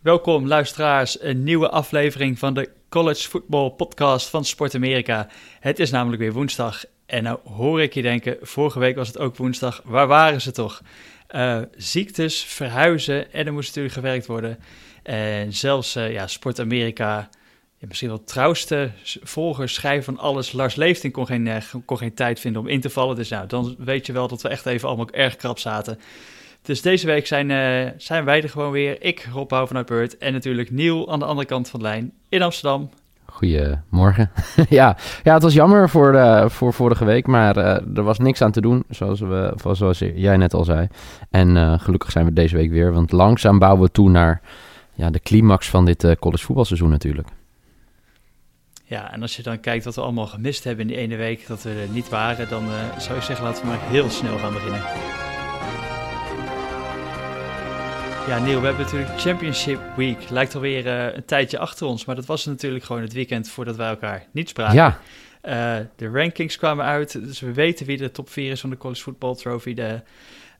Welkom luisteraars, een nieuwe aflevering van de College Football Podcast van Sport Amerika. Het is namelijk weer woensdag en nou hoor ik je denken, vorige week was het ook woensdag, waar waren ze toch? Uh, ziektes, verhuizen en er moest natuurlijk gewerkt worden. En zelfs uh, ja, Sport Amerika, misschien wel trouwste volger, schrijver van alles, Lars Leefting kon geen, uh, kon geen tijd vinden om in te vallen. Dus nou, dan weet je wel dat we echt even allemaal erg krap zaten. Dus deze week zijn, uh, zijn wij er gewoon weer. Ik, Rob Bouw vanuit Beurt en natuurlijk Niel aan de andere kant van de lijn in Amsterdam. Goedemorgen. ja, ja, het was jammer voor, uh, voor vorige week, maar uh, er was niks aan te doen, zoals, we, zoals jij net al zei. En gelukkig zijn we deze week weer, want langzaam bouwen we toe naar ja, de climax van dit college voetbalseizoen natuurlijk. Ja, en als je dan kijkt wat we allemaal gemist hebben in die ene week dat we er niet waren, dan zou ik zeggen laten we maar heel snel gaan beginnen. Ja, Neil, we hebben natuurlijk Championship Week. Lijkt alweer uh, een tijdje achter ons, maar dat was natuurlijk gewoon het weekend voordat wij elkaar niet spraken. Ja. Uh, de rankings kwamen uit, dus we weten wie de top 4 is van de College Football Trophy. De,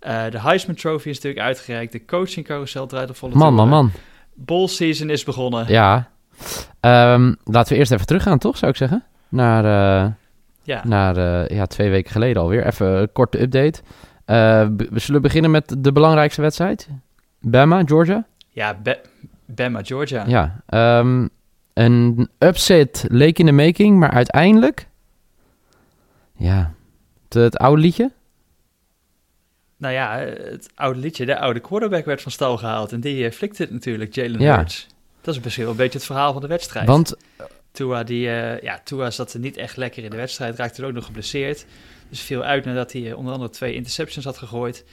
uh, de Heisman Trophy is natuurlijk uitgereikt. De coaching carousel draait op volle Man, man, man. Bowl season is begonnen. Ja. Um, laten we eerst even teruggaan, toch, zou ik zeggen? Naar, ja. naar ja, twee weken geleden alweer. Even een korte update. we zullen beginnen met de belangrijkste wedstrijd. Bama, Georgia? Ja, Be Bama, Georgia. Ja, um, een upset leek in de making, maar uiteindelijk... Ja, het, het, oude liedje? Nou ja, het oude liedje, de oude quarterback werd van stal gehaald. En die uh, flikte het natuurlijk, Jalen ja. Hurts. Dat is misschien wel een beetje het verhaal van de wedstrijd. Want... Tua, die, uh, ja, Tua zat er niet echt lekker in de wedstrijd, raakte er ook nog geblesseerd. Dus viel uit nadat hij uh, onder andere twee interceptions had gegooid.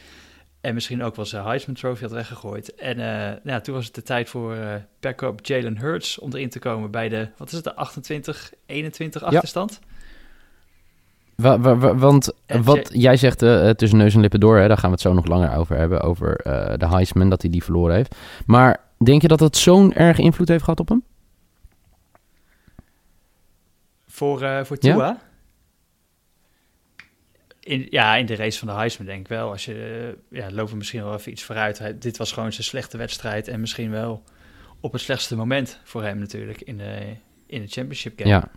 En misschien ook wel zijn Heisman Trophy had weggegooid. En uh, ja, toen was het de tijd voor uh, backup Jalen Hurts om erin te komen bij de, wat is het, de 28, 21 achterstand? Ja. Wa, wa, want en wat jij zegt uh, tussen neus en lippen door, hè, daar gaan we het zo nog langer over hebben, over de Heisman, dat hij die verloren heeft. Maar denk je dat dat zo'n erg invloed heeft gehad op hem? Voor, voor Tua? Ja? In, ja, in de race van de Heisman denk ik wel. Als je, ja, lopen misschien wel even iets vooruit. Dit was gewoon zijn slechte wedstrijd en misschien wel op het slechtste moment voor hem natuurlijk in de, in de championship game. Ja,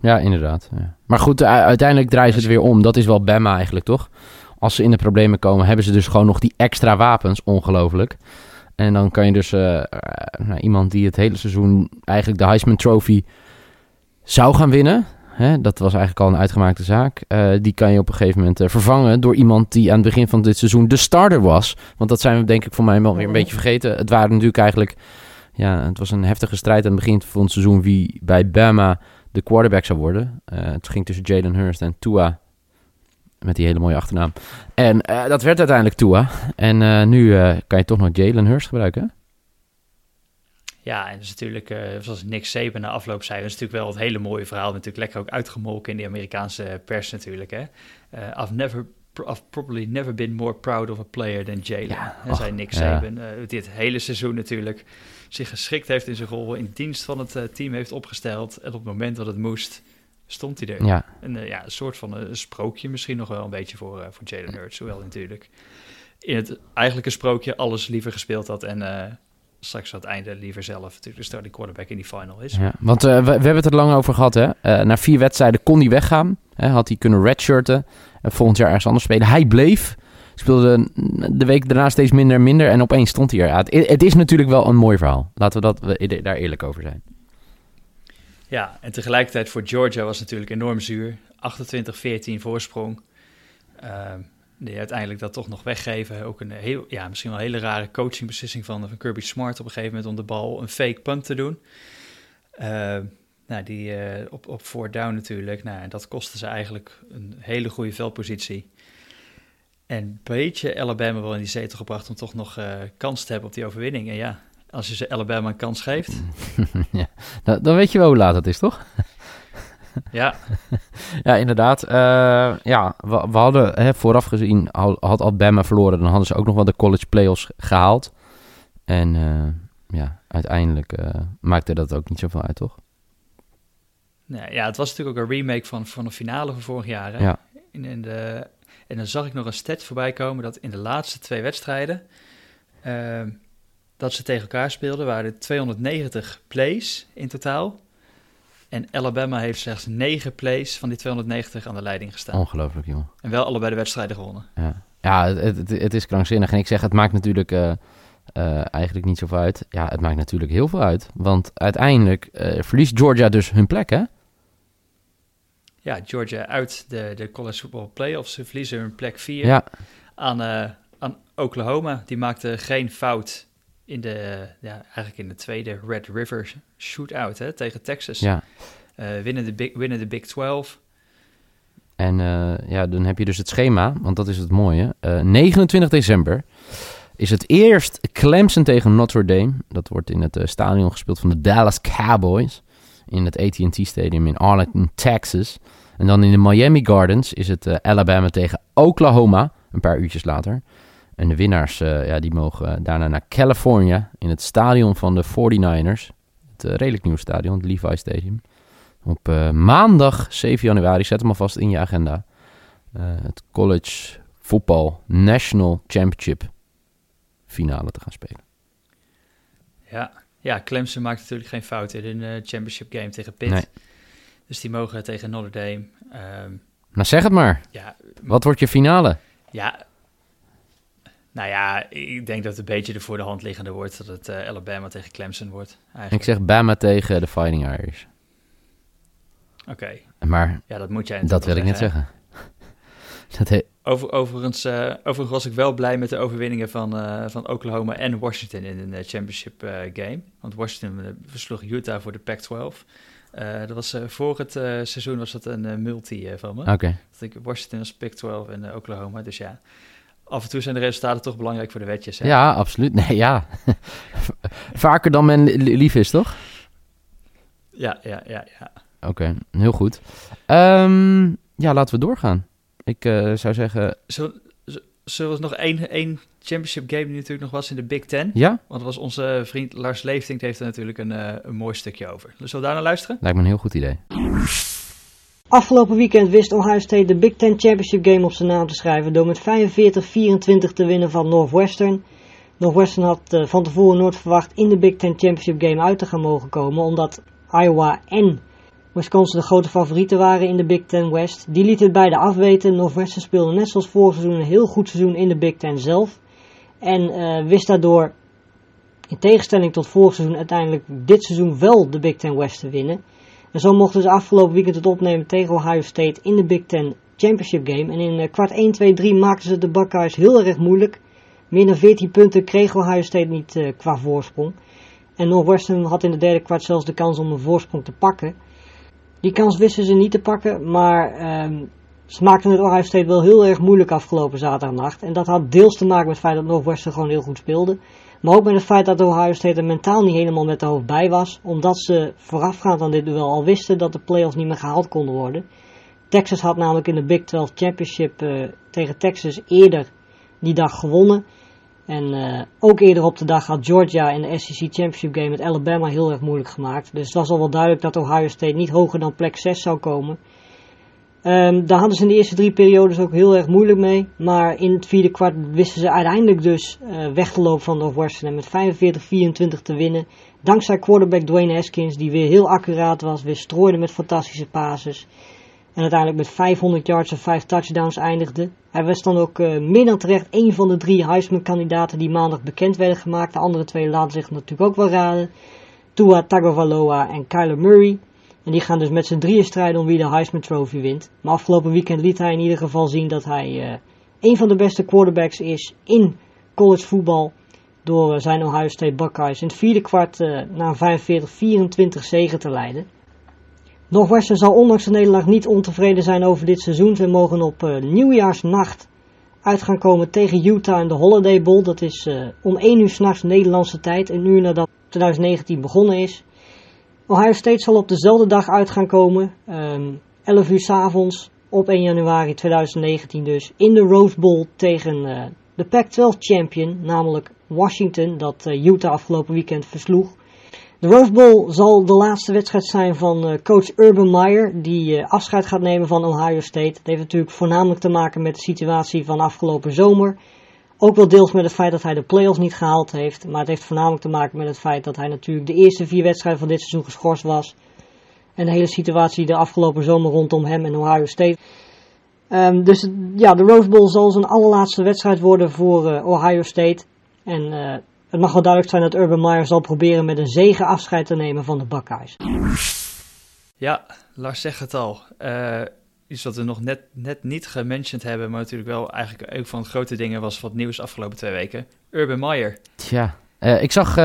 ja inderdaad. Maar goed, uiteindelijk draaien ze het weer om. Dat is wel Bama eigenlijk, toch? Als ze in de problemen komen, hebben ze dus gewoon nog die extra wapens. Ongelooflijk. En dan kan je dus uh, iemand die het hele seizoen eigenlijk de Heisman Trophy zou gaan winnen Hè, dat was eigenlijk al een uitgemaakte zaak. Uh, die kan je op een gegeven moment uh, vervangen door iemand die aan het begin van dit seizoen de starter was. Want dat zijn we denk ik voor mij wel weer een beetje vergeten. Het waren natuurlijk eigenlijk... Ja, het was een heftige strijd aan het begin van het seizoen wie bij Bama de quarterback zou worden. Uh, het ging tussen Jalen Hurst en Tua. Met die hele mooie achternaam. En dat werd uiteindelijk Tua. En nu kan je toch nog Jalen Hurst gebruiken. Ja, en dat is natuurlijk, uh, zoals Nick Saban na afloop zei, dat is natuurlijk wel het hele mooie verhaal. Natuurlijk lekker ook uitgemolken in de Amerikaanse pers natuurlijk. Hè? Uh, I've never I've probably never been more proud of a player than Jalen. Ja, zei Nick Saban. Ja. Uh, dit hele seizoen natuurlijk zich geschikt heeft in zijn rol, in dienst van het uh, team heeft opgesteld. En op het moment dat het moest, stond hij er. Ja. En, uh, ja, een soort van een sprookje misschien nog wel een beetje voor, voor Jalen Hurts. Hoewel natuurlijk in het eigenlijke sprookje alles liever gespeeld had en straks aan het einde liever zelf natuurlijk de starting quarterback in die final is. Ja, want uh, we, we, hebben het er lang over gehad. Hè? Uh, na vier wedstrijden kon hij weggaan. Hè? Had hij kunnen redshirten. en volgend jaar ergens anders spelen. Hij bleef. Speelde de week daarna steeds minder en minder. En opeens stond hij er. Ja, het, het, is natuurlijk wel een mooi verhaal. Laten we, dat, we daar eerlijk over zijn. Ja, en tegelijkertijd voor Georgia was het natuurlijk enorm zuur. 28-14 voorsprong. Uh, die uiteindelijk dat toch nog weggeven. Ook een heel, ja, misschien wel een hele rare coachingbeslissing van, van Kirby Smart op een gegeven moment om de bal een fake punt te doen. Uh, nou, die uh, op, op four down natuurlijk. Nou, dat kostte ze eigenlijk een hele goede veldpositie. En een beetje Alabama wel in die zetel gebracht om toch nog uh, kans te hebben op die overwinning. En ja, als je ze Alabama een kans geeft. ja, dan, dan weet je wel hoe laat het is, toch? Ja, ja inderdaad. Uh, ja, we, we hadden hè, vooraf gezien, had Alabama verloren, dan hadden ze ook nog wel de college playoffs gehaald. En uh, ja, uiteindelijk uh, maakte dat ook niet zoveel uit, toch? Nee, ja, het was natuurlijk ook een remake van, van de finale van vorig jaar. Hè? Ja. In, in de, en dan zag ik nog een stat voorbij komen dat in de laatste twee wedstrijden dat ze tegen elkaar speelden waren er 290 plays in totaal. En Alabama heeft slechts 9 plays van die 290 aan de leiding gestaan. Ongelooflijk, joh. En wel allebei de wedstrijden gewonnen. Ja, ja het, het, het is krankzinnig. En ik zeg, het maakt natuurlijk uh, uh, eigenlijk niet zoveel uit. Ja, het maakt natuurlijk heel veel uit. Want uiteindelijk uh, verliest Georgia dus hun plek, hè? Ja, Georgia uit de, de college football playoffs. Ze verliezen hun plek 4 Ja, aan, eh, aan Oklahoma. Die maakte geen fout in de, ja, eigenlijk in de tweede Red River shootout hè, tegen Texas. ja. Eh, winnen, de big, winnen de Big 12. En eh, ja, dan heb je dus het schema, want dat is het mooie. Eh, 29 december is het eerst Clemson tegen Notre Dame. Dat wordt in het eh, stadion gespeeld van de Dallas Cowboys. In het AT&T Stadium in Arlington, Texas. En dan in de Miami Gardens is het eh, Alabama tegen Oklahoma. Een paar uurtjes later. En de winnaars eh, ja, die mogen daarna naar California. In het stadion van de 49ers. Het eh, redelijk nieuwe stadion, het Levi Stadium. Op eh, maandag 7 januari, zet hem alvast in je agenda. eh, het College Football National Championship finale te gaan spelen. Ja. ja, Clemson maakt natuurlijk geen fout in een eh, championship game tegen Pitt. Nee. Dus die mogen tegen Notre Dame. Ehm, Nou, zeg het maar. ja, Wat wordt je finale? ja, nou ja, ik denk dat het een beetje de voor de hand liggende wordt. Dat het eh, Alabama tegen Clemson wordt. Eigenlijk. Ik zeg Bama tegen de Fighting Irish. Oké, Maar ja, dat moet jij dat wil ik net zeggen. Dat he- Over, overigens, eh, overigens was ik wel blij met de overwinningen van, eh, van Oklahoma en Washington in een championship game. Want Washington versloeg Utah voor de Pac-12. Eh, dat was, voor het seizoen was dat een multi van me. Oké. Dat ik Washington als Pac-12 en Oklahoma. Dus ja, af en toe zijn de resultaten toch belangrijk voor de wetjes. Hè? Ja, absoluut. Nee, ja. Vaker dan men li- lief is, toch? ja, ja, ja. ja. Oké, heel goed. Ehm, ja, laten we doorgaan. Ik eh, zou zeggen, Zullen, we nog één, één championship game die natuurlijk nog was in de Big Ten? ja, Want was onze vriend Lars Leeftink, heeft er natuurlijk een, eh, een mooi stukje over. Dus zullen we daar naar luisteren? lijkt me een heel goed idee. Afgelopen weekend wist Ohio State de Big Ten Championship Game op zijn naam te schrijven door met 45-24 te winnen van Northwestern. Northwestern had eh, van tevoren nooit verwacht in de Big Ten Championship Game uit te gaan mogen komen, omdat Iowa en Wisconsin de grote favorieten waren in de Big Ten West. Die lieten het beide afweten. Northwestern speelde net zoals vorig seizoen een heel goed seizoen in de Big Ten zelf. En eh, wist daardoor, in tegenstelling tot vorig seizoen, uiteindelijk dit seizoen wel de Big Ten West te winnen. En zo mochten ze afgelopen weekend het opnemen tegen Ohio State in de Big Ten Championship Game. En in eh, kwart 1, 2, 3 maakten ze de Buckeyes heel erg moeilijk. Meer dan 14 punten kreeg Ohio State niet eh, qua voorsprong. En Northwestern had in de derde kwart zelfs de kans om een voorsprong te pakken. Die kans wisten ze niet te pakken, maar ehm, ze maakten het Ohio State wel heel erg moeilijk afgelopen zaterdagnacht. En dat had deels te maken met het feit dat Northwestern gewoon heel goed speelde. Maar ook met het feit dat Ohio State er mentaal niet helemaal met de hoofd bij was. Omdat ze voorafgaand aan dit duel al wisten dat de playoffs niet meer gehaald konden worden. Texas had namelijk in de Big 12 Championship eh, tegen Texas eerder die dag gewonnen. En eh, ook eerder op de dag had Georgia in de SEC Championship Game met Alabama heel erg moeilijk gemaakt. Dus het was al wel duidelijk dat Ohio State niet hoger dan plek 6 zou komen. Ehm, daar hadden ze in de eerste drie periodes ook heel erg moeilijk mee. Maar in het vierde kwart wisten ze uiteindelijk dus eh, weg te lopen van Northwestern en met 45-24 te winnen. Dankzij quarterback Dwayne Haskins, die weer heel accuraat was, weer strooide met fantastische passes. En uiteindelijk met 500 yards en 5 touchdowns eindigde. Hij was dan ook eh, meer dan terecht een van de drie Heisman-kandidaten die maandag bekend werden gemaakt. De andere twee laten zich natuurlijk ook wel raden. Tua Tagovailoa en Kyler Murray. En die gaan dus met z'n drieën strijden om wie de Heisman Trophy wint. Maar afgelopen weekend liet hij in ieder geval zien dat hij eh, een van de beste quarterbacks is in college voetbal. Door eh, zijn Ohio State Buckeyes in het vierde kwart eh, een 45-24 zegen te leiden. Northwestern zal ondanks de nederlaag niet ontevreden zijn over dit seizoen. Ze mogen op nieuwjaarsnacht uit gaan komen tegen Utah in de Holiday Bowl. Dat is om 1 uur s'nachts Nederlandse tijd, een uur nadat 2019 begonnen is. Ohio State zal op dezelfde dag uit gaan komen, ehm 11 uur s'avonds op 1 januari 2019 dus, in de Rose Bowl tegen eh, de Pac-12 champion, namelijk Washington, dat eh, Utah afgelopen weekend versloeg. De Rose Bowl zal de laatste wedstrijd zijn van eh, coach Urban Meyer, die afscheid gaat nemen van Ohio State. Het heeft natuurlijk voornamelijk te maken met de situatie van afgelopen zomer. Ook wel deels met het feit dat hij de playoffs niet gehaald heeft. Maar het heeft voornamelijk te maken met het feit dat hij natuurlijk de eerste vier wedstrijden van dit seizoen geschorst was. En de hele situatie de afgelopen zomer rondom hem en Ohio State. Um, dus ja, de Rose Bowl zal zijn allerlaatste wedstrijd worden voor uh, Ohio State. En uh, het mag wel duidelijk zijn dat Urban Meyer zal proberen met een zegen afscheid te nemen van de Buckeyes. Ja, Lars zegt het al. Uh, iets wat we nog net, net niet gementiond hebben, maar natuurlijk wel eigenlijk een van de grote dingen was wat nieuws afgelopen twee weken. Urban Meyer. Tja, ik zag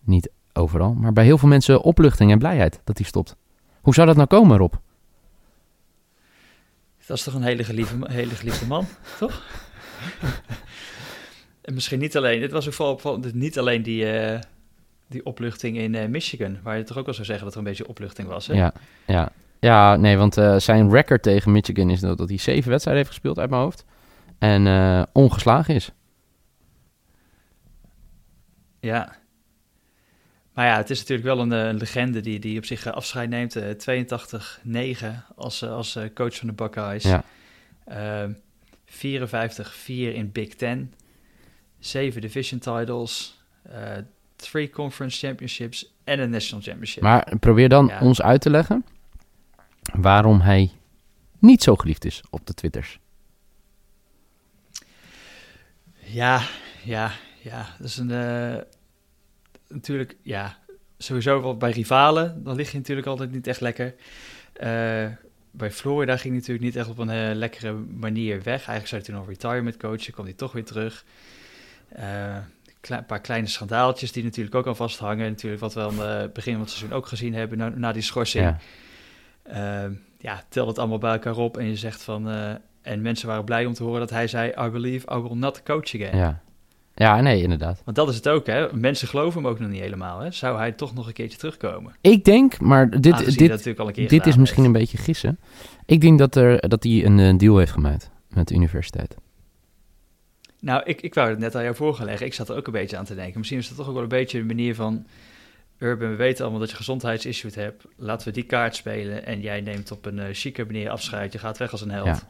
niet overal, maar bij heel veel mensen opluchting en blijheid dat hij stopt. Hoe zou dat nou komen, Rob? Dat is toch een hele geliefde, hele geliefde man, toch? en misschien niet alleen, dit was ook vooral niet alleen die, uh, die opluchting in Michigan, waar je toch ook wel zou zeggen dat er een beetje opluchting was. Hè? Ja, ja. Ja, nee, want uh, zijn record tegen Michigan is dat hij zeven wedstrijden heeft gespeeld uit mijn hoofd en ongeslagen is. Ja, maar ja, het is natuurlijk wel een, een legende die, die op zich afscheid neemt. 82-9 als, als coach van de Buckeyes. Ja. 54-4 in Big Ten. 7 division titles. Uh, three conference championships en een national championship. Maar probeer dan ons uit te leggen waarom hij niet zo geliefd is op de Twitters. Ja, ja, ja. Dat is een... Uh, natuurlijk, ja, sowieso wel bij rivalen, dan lig je natuurlijk altijd niet echt lekker. Uh, bij Florida ging hij natuurlijk niet echt op een uh, lekkere manier weg. Eigenlijk zou hij toen nog retirement coachen, kwam hij toch weer terug. Een paar kleine schandaaltjes die natuurlijk ook al vasthangen. Natuurlijk wat we aan het begin van het seizoen ook gezien hebben na, na die schorsing. Ja. Uh, ja, tel het allemaal bij elkaar op en je zegt van... en mensen waren blij om te horen dat hij zei... I believe I will not coach again. Ja. Ja, nee, inderdaad. Want dat is het ook, hè? Mensen geloven hem ook nog niet helemaal, hè? Zou hij toch nog een keertje terugkomen? Ik denk, maar dit, dit, dit is misschien een beetje gissen. Ik denk dat, er, dat hij een, een deal heeft gemaakt met de universiteit. Nou, ik, ik wou het net aan jou voorgelegd. Ik zat er ook een beetje aan te denken. Misschien is dat toch ook wel een beetje een manier van... Urban, we weten allemaal dat je gezondheidsissues hebt. Laten we die kaart spelen. En jij neemt op een uh, chique manier afscheid. Je gaat weg als een held. Ja.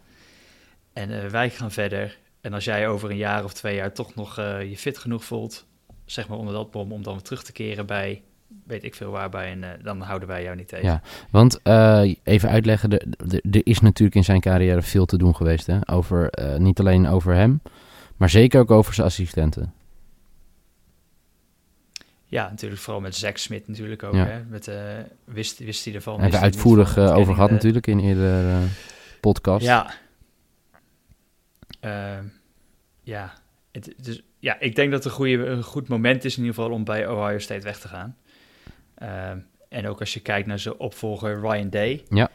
En uh, wij gaan verder. En als jij over een jaar of twee jaar toch nog uh, je fit genoeg voelt, zeg maar onder dat bom, om dan weer terug te keren bij weet ik veel waarbij en uh, dan houden wij jou niet tegen. Ja, want even uitleggen, er, er is natuurlijk in zijn carrière veel te doen geweest. Hè? Over, niet alleen over hem, maar zeker ook over zijn assistenten. Ja, natuurlijk vooral met Zack Smith natuurlijk ook. Ja. Hè? Met, wist, wist hij ervan. Hebben we uitvoerig over gehad natuurlijk in eerdere podcast. Ja, uh, ja, het, dus, ja, ik denk dat het een, goede, een goed moment is in ieder geval om bij Ohio State weg te gaan. Uh, en ook als je kijkt naar zijn opvolger Ryan Day. Ja.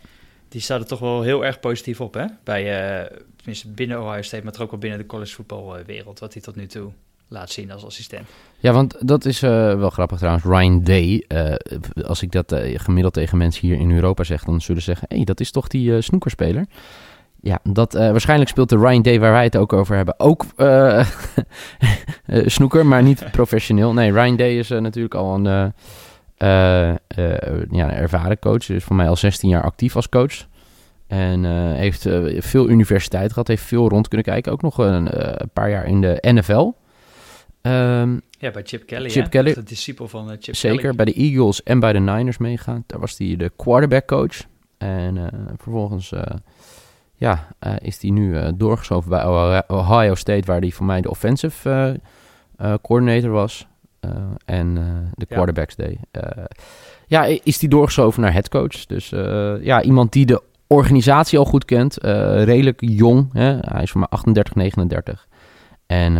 Die staat er toch wel heel erg positief op, hè? Bij, uh, tenminste binnen Ohio State, maar ook wel binnen de college voetbalwereld. Wat hij tot nu toe laat zien als assistent. Ja, want dat is uh, wel grappig trouwens. Ryan Day, uh, als ik dat uh, gemiddeld tegen mensen hier in Europa zeg, dan zullen ze zeggen: hé, hey, dat is toch die snoekerspeler? Ja, dat, waarschijnlijk speelt de Ryan Day, waar wij het ook over hebben, ook snoeker, maar niet professioneel. Nee, Ryan Day is natuurlijk al een, ja, ervaren coach. Is voor mij al 16 jaar actief als coach. En heeft veel universiteit gehad, heeft veel rond kunnen kijken. Ook nog een, paar jaar in de NFL. Um, ehm, ja, bij Chip Kelly. Chip Kelly. De discipel van Chip Zeker, Kelly. bij de Eagles en bij de Niners meegaan. Daar was hij de quarterback coach. En vervolgens ja, uh, is hij nu doorgeschoven bij Ohio State, waar hij voor mij de offensive coordinator was. en de quarterbacks ja. deed. ja, is hij doorgeschoven naar headcoach. Dus ja, iemand die de organisatie al goed kent. redelijk jong. Hè? Hij is voor mij 38, 39. En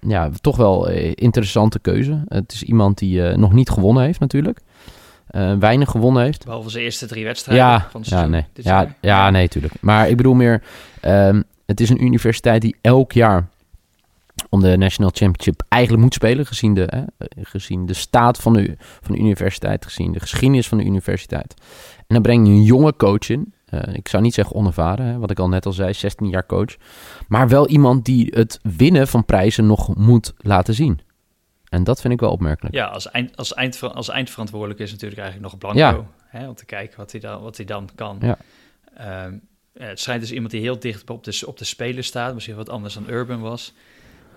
ja, toch wel interessante keuze. Het is iemand die nog niet gewonnen heeft natuurlijk. Uh, weinig gewonnen heeft. Behalve zijn eerste drie wedstrijden ja, van ja, nee. ja, ja, nee, tuurlijk. Maar ik bedoel meer, um, het is een universiteit die elk jaar om de National Championship eigenlijk moet spelen, gezien de, hè, gezien de staat van de, van de universiteit, gezien de geschiedenis van de universiteit. En dan breng je een jonge coach in. Uh, ik zou niet zeggen onervaren, hè, wat ik al net al zei, 16 jaar coach. Maar wel iemand die het winnen van prijzen nog moet laten zien. En dat vind ik wel opmerkelijk. Ja, als, eind, als, eind, als eindverantwoordelijk is natuurlijk eigenlijk nog Blanco. Ja. Hè, om te kijken wat hij dan, wat hij dan kan. Ja. Um, het schijnt dus iemand die heel dicht op de, op de speler staat. Misschien wat anders dan Urban was.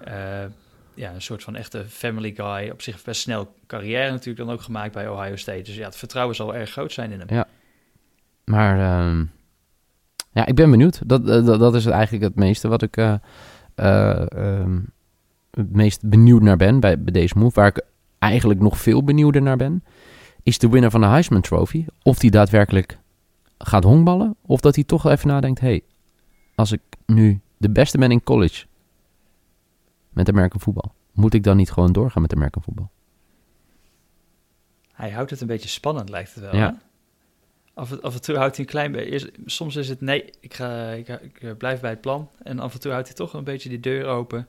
Uh, ja, een soort van echte family guy. Op zich best snel carrière natuurlijk dan ook gemaakt bij Ohio State. Dus ja, het vertrouwen zal erg groot zijn in hem. Ja. Maar uh, ja, ik ben benieuwd. Dat, dat, dat is eigenlijk het meeste wat ik uh, um, het meest benieuwd naar ben bij, bij deze move. Waar ik eigenlijk nog veel benieuwder naar ben, is de winnaar van de Heisman Trophy. Of die daadwerkelijk gaat honkballen, of dat hij toch even nadenkt: hey, als ik nu de beste ben in college met American voetbal, moet ik dan niet gewoon doorgaan met American voetbal? Hij houdt het een beetje spannend, lijkt het wel. Ja. Af, en, af en toe houdt hij een klein beetje. Soms is het nee, ik, ga, ik, ik, blijf bij het plan. En af en toe houdt hij toch een beetje die deur open.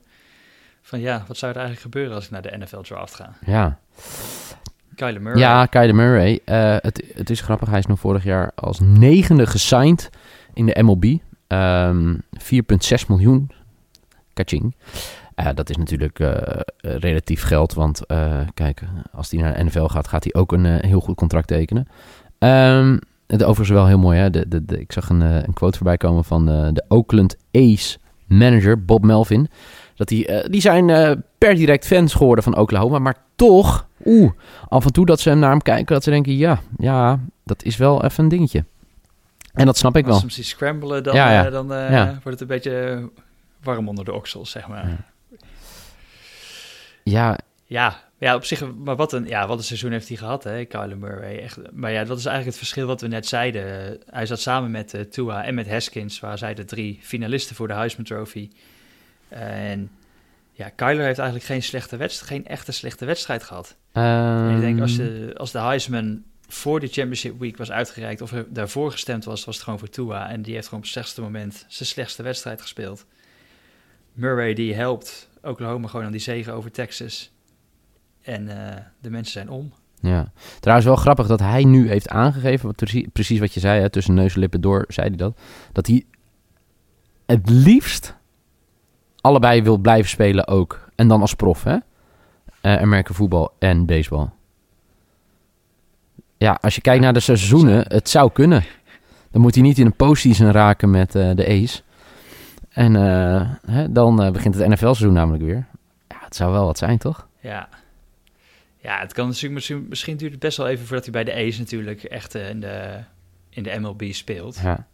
Van ja, wat zou er eigenlijk gebeuren als ik naar de NFL draft ga? Ja. Kyler Murray. Ja, Kyler Murray. Uh, het, het is grappig, hij is nog vorig jaar als negende gesigned in de MLB. Um, ehm, 4,6 miljoen. Kaching. Uh, dat is natuurlijk uh, relatief geld, want kijk, als hij naar de NFL gaat, gaat hij ook een heel goed contract tekenen. Um, het overigens wel heel mooi, hè? De, de, de, ik zag een, een quote voorbij komen van de Oakland A's manager, Bob Melvin. Dat die, die zijn per direct fans geworden van Oklahoma, maar toch oeh, af en toe dat ze naar hem kijken, dat ze denken, ja, ja, dat is wel even een dingetje. En dat snap ik wel. Als ze scramblen, dan, ja, dan uh, ja. wordt het een beetje warm onder de oksels, zeg maar. Ja. Ja, ja, op zich, maar wat een, ja, wat een seizoen heeft hij gehad, hè, Kyler Murray. Echt, maar ja, dat is eigenlijk het verschil wat we net zeiden. Hij zat samen met uh, Tua en met Haskins, waar zij de drie finalisten voor de Heisman Trophy. en ja, Kyler heeft eigenlijk geen slechte wedstrijd, geen echte slechte wedstrijd gehad. Um... ik denk als de, als de Heisman voor de Championship Week was uitgereikt of er daarvoor gestemd was, was het gewoon voor Tua. En die heeft gewoon op het slechtste moment zijn slechtste wedstrijd gespeeld. Murray die helpt Oklahoma gewoon aan die zegen over Texas. En uh, de mensen zijn om. Ja, trouwens wel grappig dat hij nu heeft aangegeven, wat, precies wat je zei, hè, tussen neus en lippen door, zei hij dat, dat hij het liefst allebei wil blijven spelen ook. En dan als prof, hè? Uh, American voetbal en baseball. Ja, als je kijkt naar de seizoenen, het zou kunnen. Dan moet hij niet in een postseason raken met uh, de Ace. En uh, hè, dan begint het NFL-seizoen namelijk weer. Ja, het zou wel wat zijn, toch? Ja. Ja, het kan natuurlijk, misschien, misschien duurt het best wel even voordat hij bij de Ace natuurlijk echt in, de, in de MLB speelt. Ja.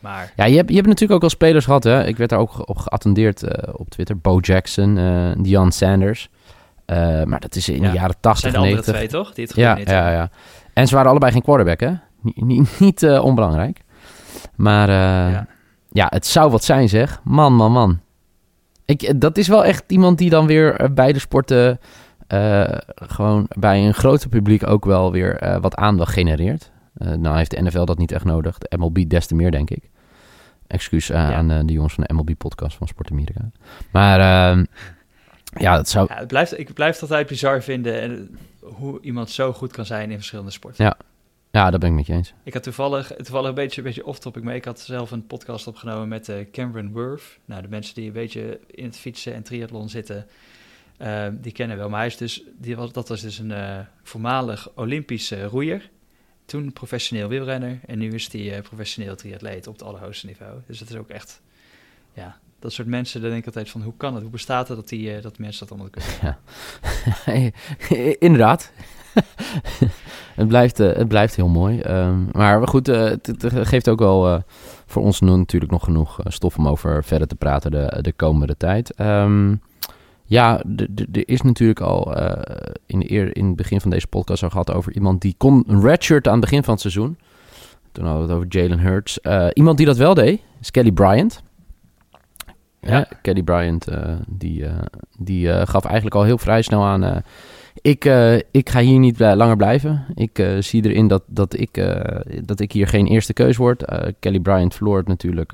Maar... Ja, je hebt, je hebt natuurlijk ook al spelers gehad, hè. Ik werd daar ook op geattendeerd uh, op Twitter. Bo Jackson, uh, Dion Sanders. Uh, maar dat is in ja. de jaren 80, zijn de 90. andere twee, toch? Die het ja, ja, ja. En ze waren allebei geen quarterback, hè. Niet, niet, niet onbelangrijk. Maar ja. ja. het zou wat zijn, zeg. Man, man, man. Ik, dat is wel echt iemand die dan weer bij de sporten... gewoon bij een groter publiek ook wel weer wat aandacht genereert. Uh, nou heeft de NFL dat niet echt nodig. De MLB des te meer, denk ik. Excuus aan de jongens van de MLB-podcast van Sport Amerika. Maar ehm, ja, dat zou... Ja, het blijft, ik blijf altijd bizar vinden en, hoe iemand zo goed kan zijn in verschillende sporten. Ja, ja dat ben ik met je eens. Ik had toevallig, toevallig een beetje, een beetje off-topic mee. Ik had zelf een podcast opgenomen met Cameron Worth. Nou, de mensen die een beetje in het fietsen en triathlon zitten... die kennen wel, maar hij is dus, die was, dat was dus een voormalig Olympische roeier toen professioneel wielrenner en nu is hij uh, professioneel triatleet op het allerhoogste niveau. Dus dat is ook echt, ja, dat soort mensen, dan denk ik altijd van hoe kan het, hoe bestaat het dat, die, uh, dat mensen dat allemaal kunnen? Ja. Inderdaad. het, blijft, het blijft heel mooi. Um, maar goed, het, geeft ook wel voor ons natuurlijk nog genoeg stof om over verder te praten de, de komende tijd. Um, ja, er is natuurlijk al uh, in, eer, in het begin van deze podcast al gehad over iemand die kon een redshirt aan het begin van het seizoen. Toen hadden we het over Jalen Hurts. Uh, iemand die dat wel deed, is Kelly Bryant. Ja. Kelly Bryant, uh, die, die gaf eigenlijk al heel vrij snel aan... ik, ik ga hier niet langer blijven. Ik zie erin dat, dat, ik, dat ik hier geen eerste keus word. Kelly Bryant verloor het natuurlijk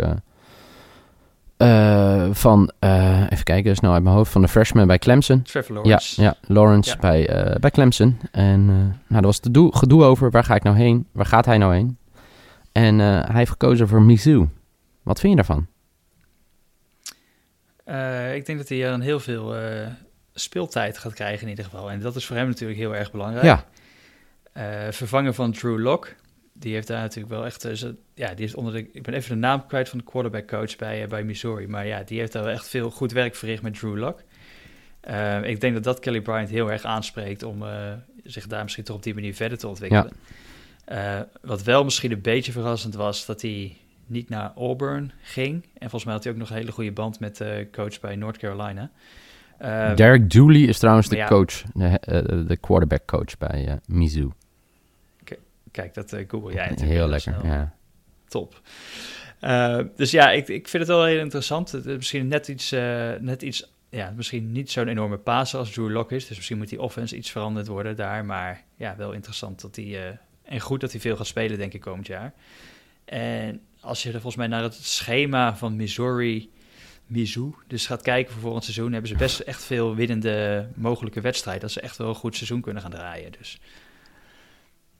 uh, van, uh, even kijken, snel uit mijn hoofd, van de freshman bij Clemson. Trevor Lawrence. Ja, ja Lawrence ja. Bij, uh, bij Clemson. En nou, daar was het gedoe, gedoe over, waar ga ik nou heen? Waar gaat hij nou heen? En hij heeft gekozen voor Mizzou. Wat vind je daarvan? ik denk dat hij dan heel veel speeltijd gaat krijgen in ieder geval. En dat is voor hem natuurlijk heel erg belangrijk. Ja. vervangen van Drew Lock die heeft daar natuurlijk wel echt... Uh, ja, die is onder de... Ik ben even de naam kwijt van de quarterback coach bij, uh, bij Missouri. Maar ja, die heeft daar wel echt veel goed werk verricht met Drew Lock. ik denk dat dat Kelly Bryant heel erg aanspreekt om zich daar misschien toch op die manier verder te ontwikkelen. wat wel misschien een beetje verrassend was, dat hij niet naar Auburn ging. En volgens mij had hij ook nog een hele goede band met de coach bij North Carolina. Derek Dooley is trouwens de coach, de, de, quarterback coach bij Mizzou. Kijk, dat Google jij natuurlijk. Heel lekker, ja. Top. dus ja, ik, ik vind het wel heel interessant. Het is misschien net iets, net iets ja, misschien niet zo'n enorme paas als Drew Lock is. Dus misschien moet die offense iets veranderd worden daar. Maar ja, wel interessant dat hij... en goed dat hij veel gaat spelen, denk ik, komend jaar. En als je er volgens mij naar het schema van Missouri, Mizzou, dus gaat kijken voor volgend seizoen, hebben ze best echt veel winnende mogelijke wedstrijden. Dat ze echt wel een goed seizoen kunnen gaan draaien. Dus,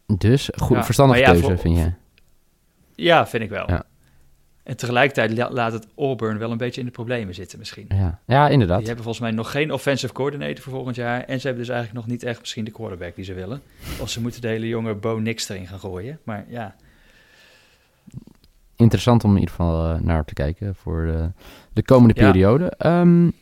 dus goed, verstandige keuze, vind je? Ja, vind ik wel. Ja. En tegelijkertijd laat het Auburn wel een beetje in de problemen zitten misschien. Ja, ja inderdaad. Die hebben volgens mij nog geen offensive coordinator voor volgend jaar. En ze hebben dus eigenlijk nog niet echt misschien de quarterback die ze willen. Of ze moeten de hele jonge Bo Nix erin gaan gooien. Maar ja, interessant om in ieder geval uh, naar te kijken voor de, de komende periode. Um,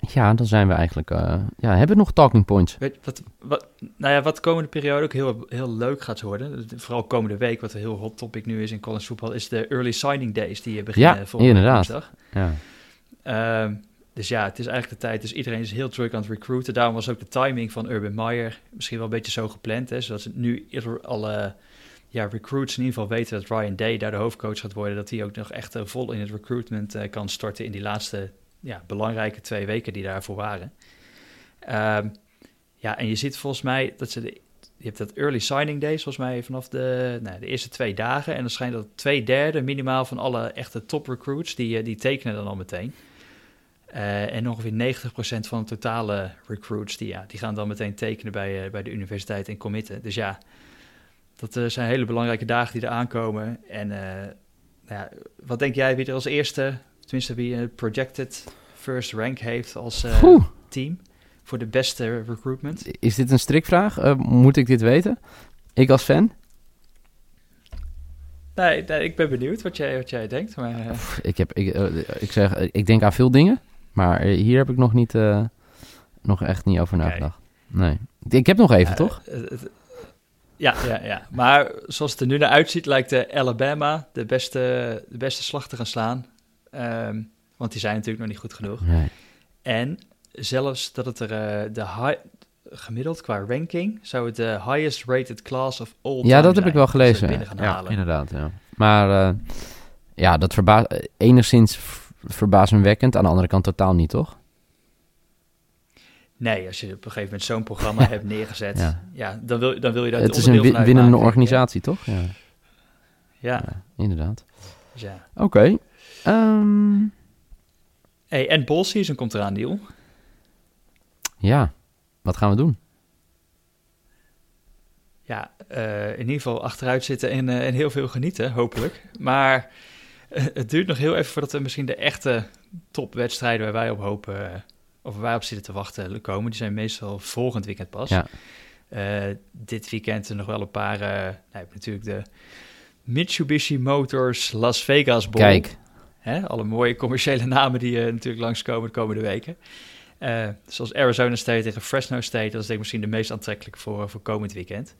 ja, dan zijn we eigenlijk. Uh, ja, hebben we nog talking points? Weet, wat, wat, nou ja, wat de komende periode ook heel, heel leuk gaat worden, vooral komende week, wat een heel hot topic nu is in college voetbal, is de early signing days die je beginnen ja, volgende inderdaad. woensdag. Ja. Um, dus ja, het is eigenlijk de tijd. Dus iedereen is heel druk aan het recruiten. Daarom was ook de timing van Urban Meyer misschien wel een beetje zo gepland. Hè, zodat ze nu eerder alle ja, recruits in ieder geval weten dat Ryan Day daar de hoofdcoach gaat worden. Dat hij ook nog echt uh, vol in het recruitment uh, kan starten in die laatste ja, belangrijke twee weken die daarvoor waren. Um, ja, en je ziet volgens mij dat ze de, je hebt dat early signing days volgens mij vanaf de, nou, de eerste twee dagen. En dan schijnt dat twee derde minimaal van alle echte top recruits, die, eh, die tekenen dan al meteen. Uh, en ongeveer 90% van de totale recruits, die, ja, die gaan dan meteen tekenen bij, uh, bij de universiteit en committen. Dus ja, dat zijn hele belangrijke dagen die er aankomen. En nou ja, wat denk jij wie er als eerste, tenminste wie een projected first rank heeft als uh, team voor de beste recruitment? Is dit een strikvraag? moet ik dit weten? Ik als fan? Nee, nee, ik ben benieuwd wat jij, wat jij denkt. Maar, ik, heb, ik, ik, zeg, ik denk aan veel dingen, maar hier heb ik nog, niet, nog echt niet over nagedacht. Nee. Ik heb nog even, toch? Ja, ja, ja. Maar zoals het er nu naar uitziet, lijkt de Alabama de beste, de beste slag te gaan slaan. Ehm, want die zijn natuurlijk nog niet goed genoeg. Nee. En zelfs dat het er uh, de high, gemiddeld qua ranking zou het de highest rated class of all Ja, dat heb ik wel gelezen. Ja, inderdaad. Ja. Maar uh, ja, dat verbaast enigszins verbazingwekkend. Aan de andere kant totaal niet, toch? Nee, als je op een gegeven moment zo'n programma hebt neergezet, ja. dan, wil, dan wil je dat Het is een winnende organisatie, toch? Ja. Ja. inderdaad. Dus ja. Oké. Okay. Ehm, hey, en ball season komt eraan, Niel. Ja, wat gaan we doen? Ja, uh, in ieder geval achteruit zitten en, uh, en heel veel genieten, hopelijk. Maar uh, het duurt nog heel even voordat we misschien de echte topwedstrijden waar wij op hopen of wij op zitten te wachten komen. Die zijn meestal volgend weekend pas. Ja. Uh, dit weekend er nog wel een paar. Uh, nou, natuurlijk de Mitsubishi Motors Las Vegas Bowl. Kijk. Hè, alle mooie commerciële namen die uh, natuurlijk langskomen de komende weken. zoals Arizona State tegen Fresno State. Dat is denk ik misschien de meest aantrekkelijke voor, voor komend weekend.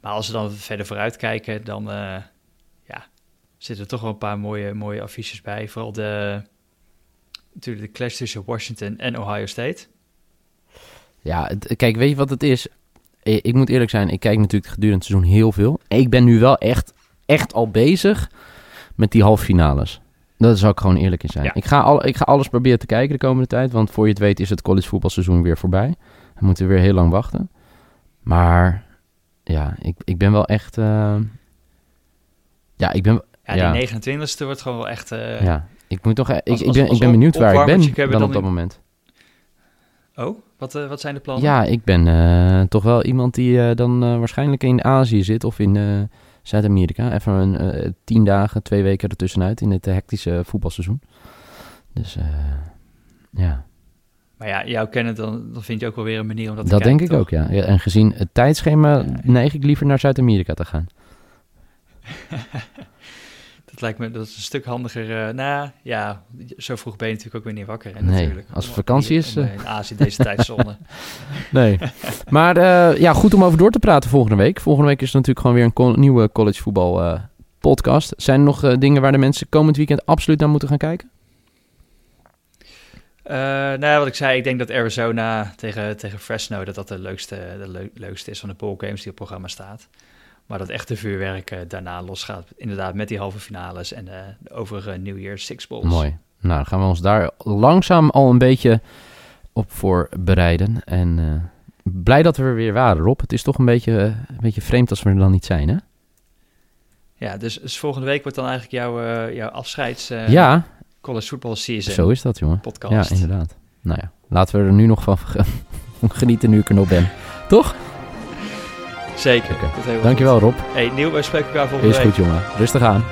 Maar als we dan verder vooruit kijken, dan ja, zitten er toch wel een paar mooie, mooie affiches bij. Vooral de natuurlijk de clash tussen Washington en Ohio State. Ja, kijk, weet je wat het is? Ik moet eerlijk zijn, ik kijk natuurlijk gedurende het seizoen heel veel. Ik ben nu wel echt, echt al bezig met die halve finales. Dat zou ik gewoon eerlijk in zijn. Ik, ga al, ik ga alles proberen te kijken de komende tijd. Want voor je het weet is het college voetbalseizoen weer voorbij. We moeten weer heel lang wachten. Maar ja, ik, ik ben wel echt... Uh, ja, ik ben... Ja, die 29e wordt gewoon wel echt... Uh, ja, ik, moet toch, ik, ik, ben, ik ben benieuwd waar ik ben dan, op dat moment. Oh, wat, uh, wat zijn de plannen? Ja, ik ben toch wel iemand die dan waarschijnlijk in Azië zit of in Zuid-Amerika. Even een tien dagen, twee weken ertussenuit in het hectische voetbalseizoen. Dus ja. Maar ja, jou kennen, dan, dan vind je ook wel weer een manier om dat, te kijken, Dat denk ik ook, ja. ja. En gezien het tijdschema neig ik liever naar Zuid-Amerika te gaan. dat lijkt me dat is een stuk handiger. Uh, nou ja, zo vroeg ben je natuurlijk ook weer niet wakker. Hè, nee, natuurlijk. als het vakantie is... In, in Azië deze tijdzone. nee, maar uh, ja, goed om over door te praten volgende week. Volgende week is er natuurlijk gewoon weer een nieuwe college voetbal uh, podcast. Zijn er nog dingen waar de mensen komend weekend absoluut naar moeten gaan kijken? Uh, nou ja, wat ik zei, ik denk dat Arizona tegen, tegen Fresno, dat dat de leukste, de leukste is van de games die op programma staat. Maar dat echte vuurwerk uh, daarna losgaat, inderdaad, met die halve finales en de overige New Year's Six Bowls. Mooi. Nou, dan gaan we ons daar langzaam al een beetje op voorbereiden. En blij dat we er weer waren, Rob. Het is toch een beetje, een beetje vreemd als we er dan niet zijn, hè? Ja, dus, dus volgende week wordt dan eigenlijk jouw, jouw afscheids... ja, college football season. Zo is dat, jongen. Podcast. Ja, inderdaad. Nou ja, laten we er nu nog van genieten nu ik er nog ben. Toch? Zeker. Okay. Dankjewel, goed. Rob. Hey, Nieuw, wij spreken elkaar volgende is week. Is goed, jongen. Rustig aan.